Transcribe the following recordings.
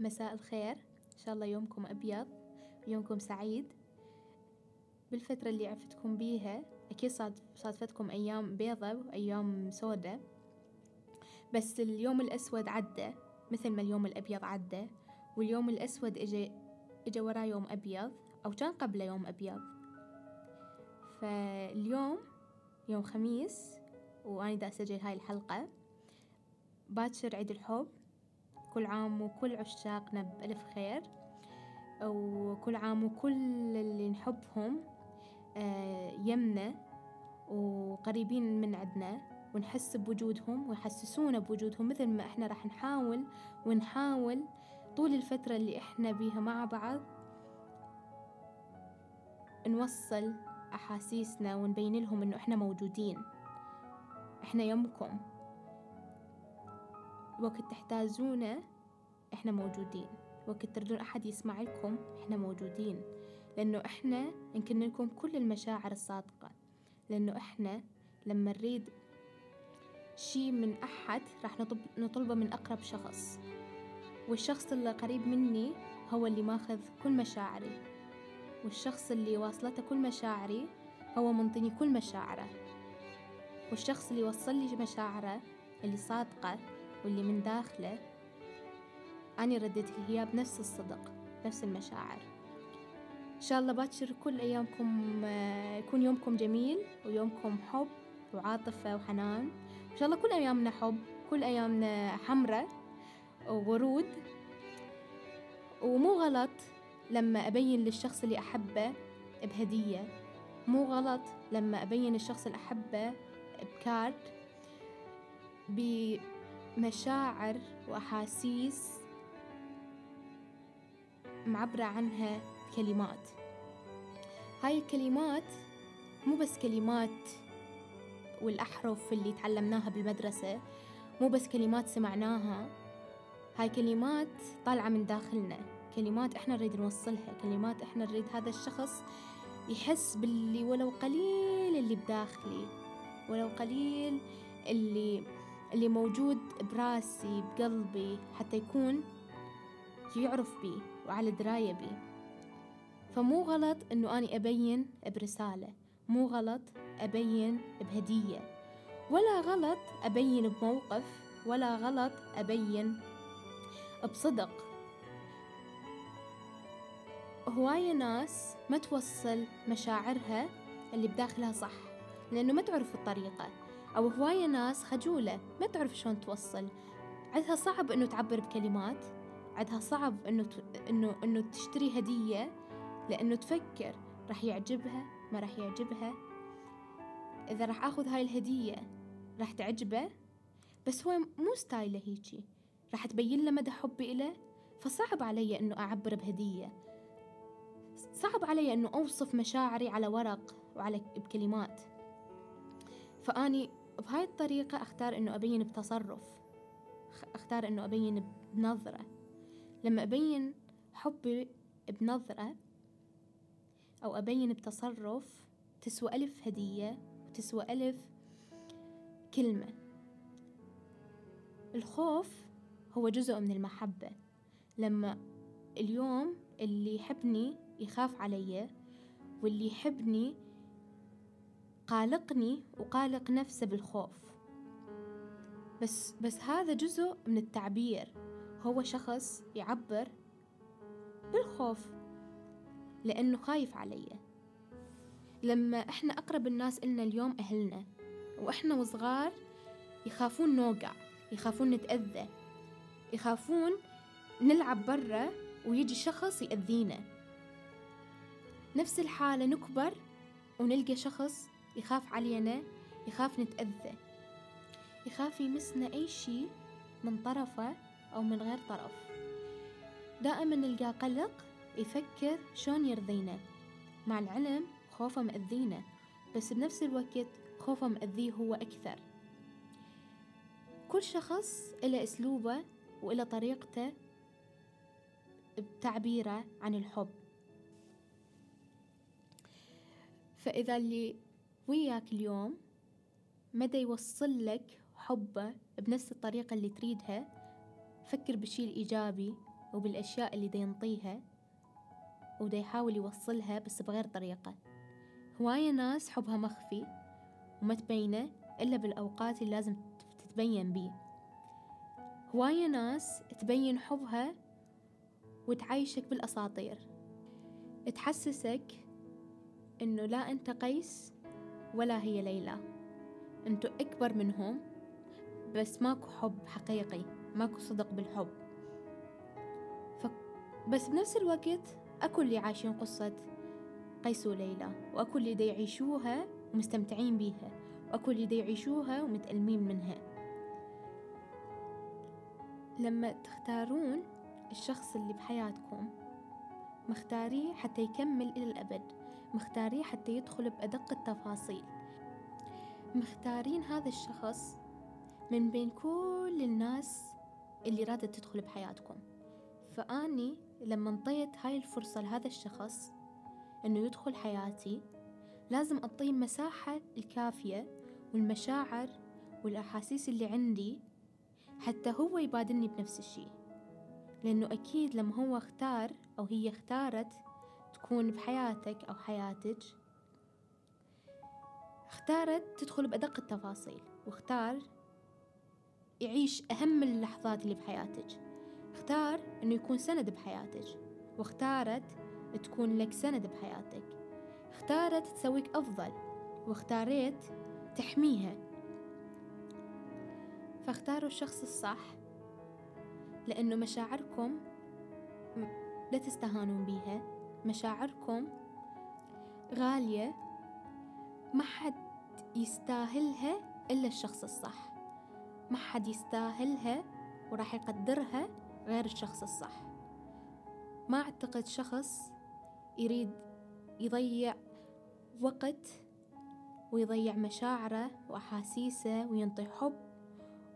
مساء الخير. إن شاء الله يومكم أبيض يومكم سعيد. بالفترة اللي عرفتكم بيها أكيد صاد صادفتكم أيام بيضة وأيام سودة. بس اليوم الأسود عدى مثل ما اليوم الأبيض عدى. واليوم الأسود إجا إجا وراه يوم أبيض أو كان قبله يوم أبيض. فاليوم يوم خميس وأنا دا أسجل هاي الحلقة. باكر عيد الحب. كل عام وكل عشاقنا بألف خير وكل عام وكل اللي نحبهم آه، يمنا وقريبين من عندنا ونحس بوجودهم ويحسسونا بوجودهم مثل ما إحنا راح نحاول ونحاول طول الفترة اللي إحنا بيها مع بعض نوصل أحاسيسنا ونبين لهم إنه إحنا موجودين إحنا يمكم. وقت تحتاجونا إحنا موجودين. وقت تريدون أحد يسمع لكم إحنا موجودين. لأنه إحنا يمكن لكم كل المشاعر الصادقة. لأنه إحنا لما نريد شي من أحد راح نطلب نطلبه من أقرب شخص. والشخص اللي قريب مني هو اللي ماخذ كل مشاعري. والشخص اللي واصلته كل مشاعري هو منطيني كل مشاعره. والشخص اللي وصل لي مشاعره اللي صادقة واللي من داخله أنا رديت هي بنفس الصدق نفس المشاعر. إن شاء الله باكر كل أيامكم آه، يكون يومكم جميل ويومكم حب وعاطفة وحنان. إن شاء الله كل أيامنا حب كل أيامنا حمرة وورود. ومو غلط لما أبين للشخص اللي أحبه بهدية. مو غلط لما أبين الشخص اللي أحبه بكارت بمشاعر وأحاسيس معبرة عنها كلمات. هاي الكلمات مو بس كلمات والأحرف اللي تعلمناها بالمدرسة مو بس كلمات سمعناها هاي كلمات طالعة من داخلنا. كلمات إحنا نريد نوصلها كلمات إحنا نريد هذا الشخص يحس باللي ولو قليل اللي بداخلي ولو قليل اللي اللي موجود براسي بقلبي حتى يكون يعرف بي. وعلى دراية بي. فمو غلط إنه أني أبين برسالة. مو غلط أبين بهدية. ولا غلط أبين بموقف. ولا غلط أبين بصدق. هواية ناس ما توصل مشاعرها اللي بداخلها صح لأنه ما تعرف الطريقة. أو هواية ناس خجولة ما تعرف شلون توصل. عندها صعب إنه تعبر بكلمات. عندها صعب إنه ت... إنه إنه تشتري هدية لأنه تفكر راح يعجبها ما راح يعجبها. إذا راح آخذ هاي الهدية راح تعجبه بس هو مو ستايله هيجي. راح تبين له مدى حبي إله فصعب علي إنه أعبر بهدية. صعب علي إنه أوصف مشاعري على ورق وعلى بكلمات. فأني بهاي الطريقة أختار إنه أبين بتصرف. أختار إنه أبين بنظرة. لما أبين حبي بنظرة أو أبين بتصرف تسوى ألف هدية وتسوى ألف كلمة. الخوف هو جزء من المحبة. لما اليوم اللي يحبني يخاف علي واللي يحبني قالقني وقالق نفسه بالخوف. بس بس هذا جزء من التعبير. هو شخص يعبر بالخوف لأنه خايف علي. لما إحنا أقرب الناس إلنا اليوم أهلنا وإحنا وصغار يخافون نوقع يخافون نتأذى يخافون نلعب برا ويجي شخص يأذينا. نفس الحالة نكبر ونلقى شخص يخاف علينا يخاف نتأذى. يخاف يمسنا أي شي من طرفه أو من غير طرف. دائما نلقى قلق يفكر شلون يرضينا. مع العلم خوفه مأذينا بس بنفس الوقت خوفه مأذيه هو أكثر. كل شخص إلى أسلوبه وإلى طريقته بتعبيره عن الحب. فإذا اللي وياك اليوم مدى يوصل لك حبه بنفس الطريقة اللي تريدها فكر بالشي الإيجابي وبالأشياء اللي دا ينطيها ودا يحاول يوصلها بس بغير طريقة. هواية ناس حبها مخفي وما تبينه إلا بالأوقات اللي لازم تتبين بيه. هواية ناس تبين حبها وتعيشك بالأساطير. تحسسك إنه لا أنت قيس ولا هي ليلى. أنتوا أكبر منهم بس ماكو حب حقيقي. ماكو صدق بالحب. ف... بس بنفس الوقت أكو اللي عايشين قصة قيس وليلى وأكو اللي دا يعيشوها ومستمتعين بيها وأكو اللي دا يعيشوها ومتألمين منها. لما تختارون الشخص اللي بحياتكم مختاريه حتى يكمل إلى الأبد مختاريه حتى يدخل بأدق التفاصيل. مختارين هذا الشخص من بين كل الناس اللي رادت تدخل بحياتكم. فأني لما انطيت هاي الفرصة لهذا الشخص إنه يدخل حياتي لازم أعطيه المساحة الكافية والمشاعر والأحاسيس اللي عندي حتى هو يبادلني بنفس الشي لأنه أكيد لما هو اختار أو هي اختارت تكون بحياتك أو حياتك اختارت تدخل بأدق التفاصيل واختار يعيش أهم اللحظات اللي بحياتك. اختار أنه يكون سند بحياتك واختارت تكون لك سند بحياتك. اختارت تسويك أفضل واختاريت تحميها. فاختاروا الشخص الصح لأنه مشاعركم لا تستهانون بيها. مشاعركم غالية ما حد يستاهلها إلا الشخص الصح. ما حد يستاهلها وراح يقدرها غير الشخص الصح. ما أعتقد شخص يريد يضيع وقت ويضيع مشاعره وأحاسيسه وينطي حب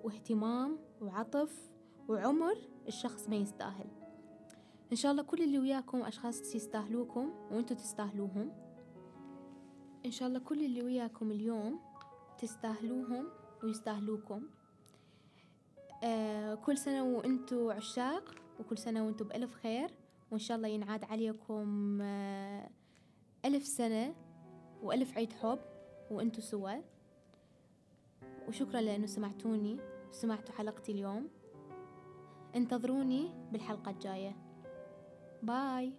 واهتمام وعطف وعمر الشخص ما يستاهل. إن شاء الله كل اللي وياكم أشخاص يستاهلوكم وأنتوا تستاهلوهم. إن شاء الله كل اللي وياكم اليوم تستاهلوهم ويستاهلوكم. كل سنة وأنتوا عشاق وكل سنة وأنتوا بألف خير وإن شاء الله ينعاد عليكم آه ألف سنة وألف عيد حب وأنتوا سوا. وشكرا لأنه سمعتوني وسمعتوا حلقتي اليوم. انتظروني بالحلقة الجاية. باي.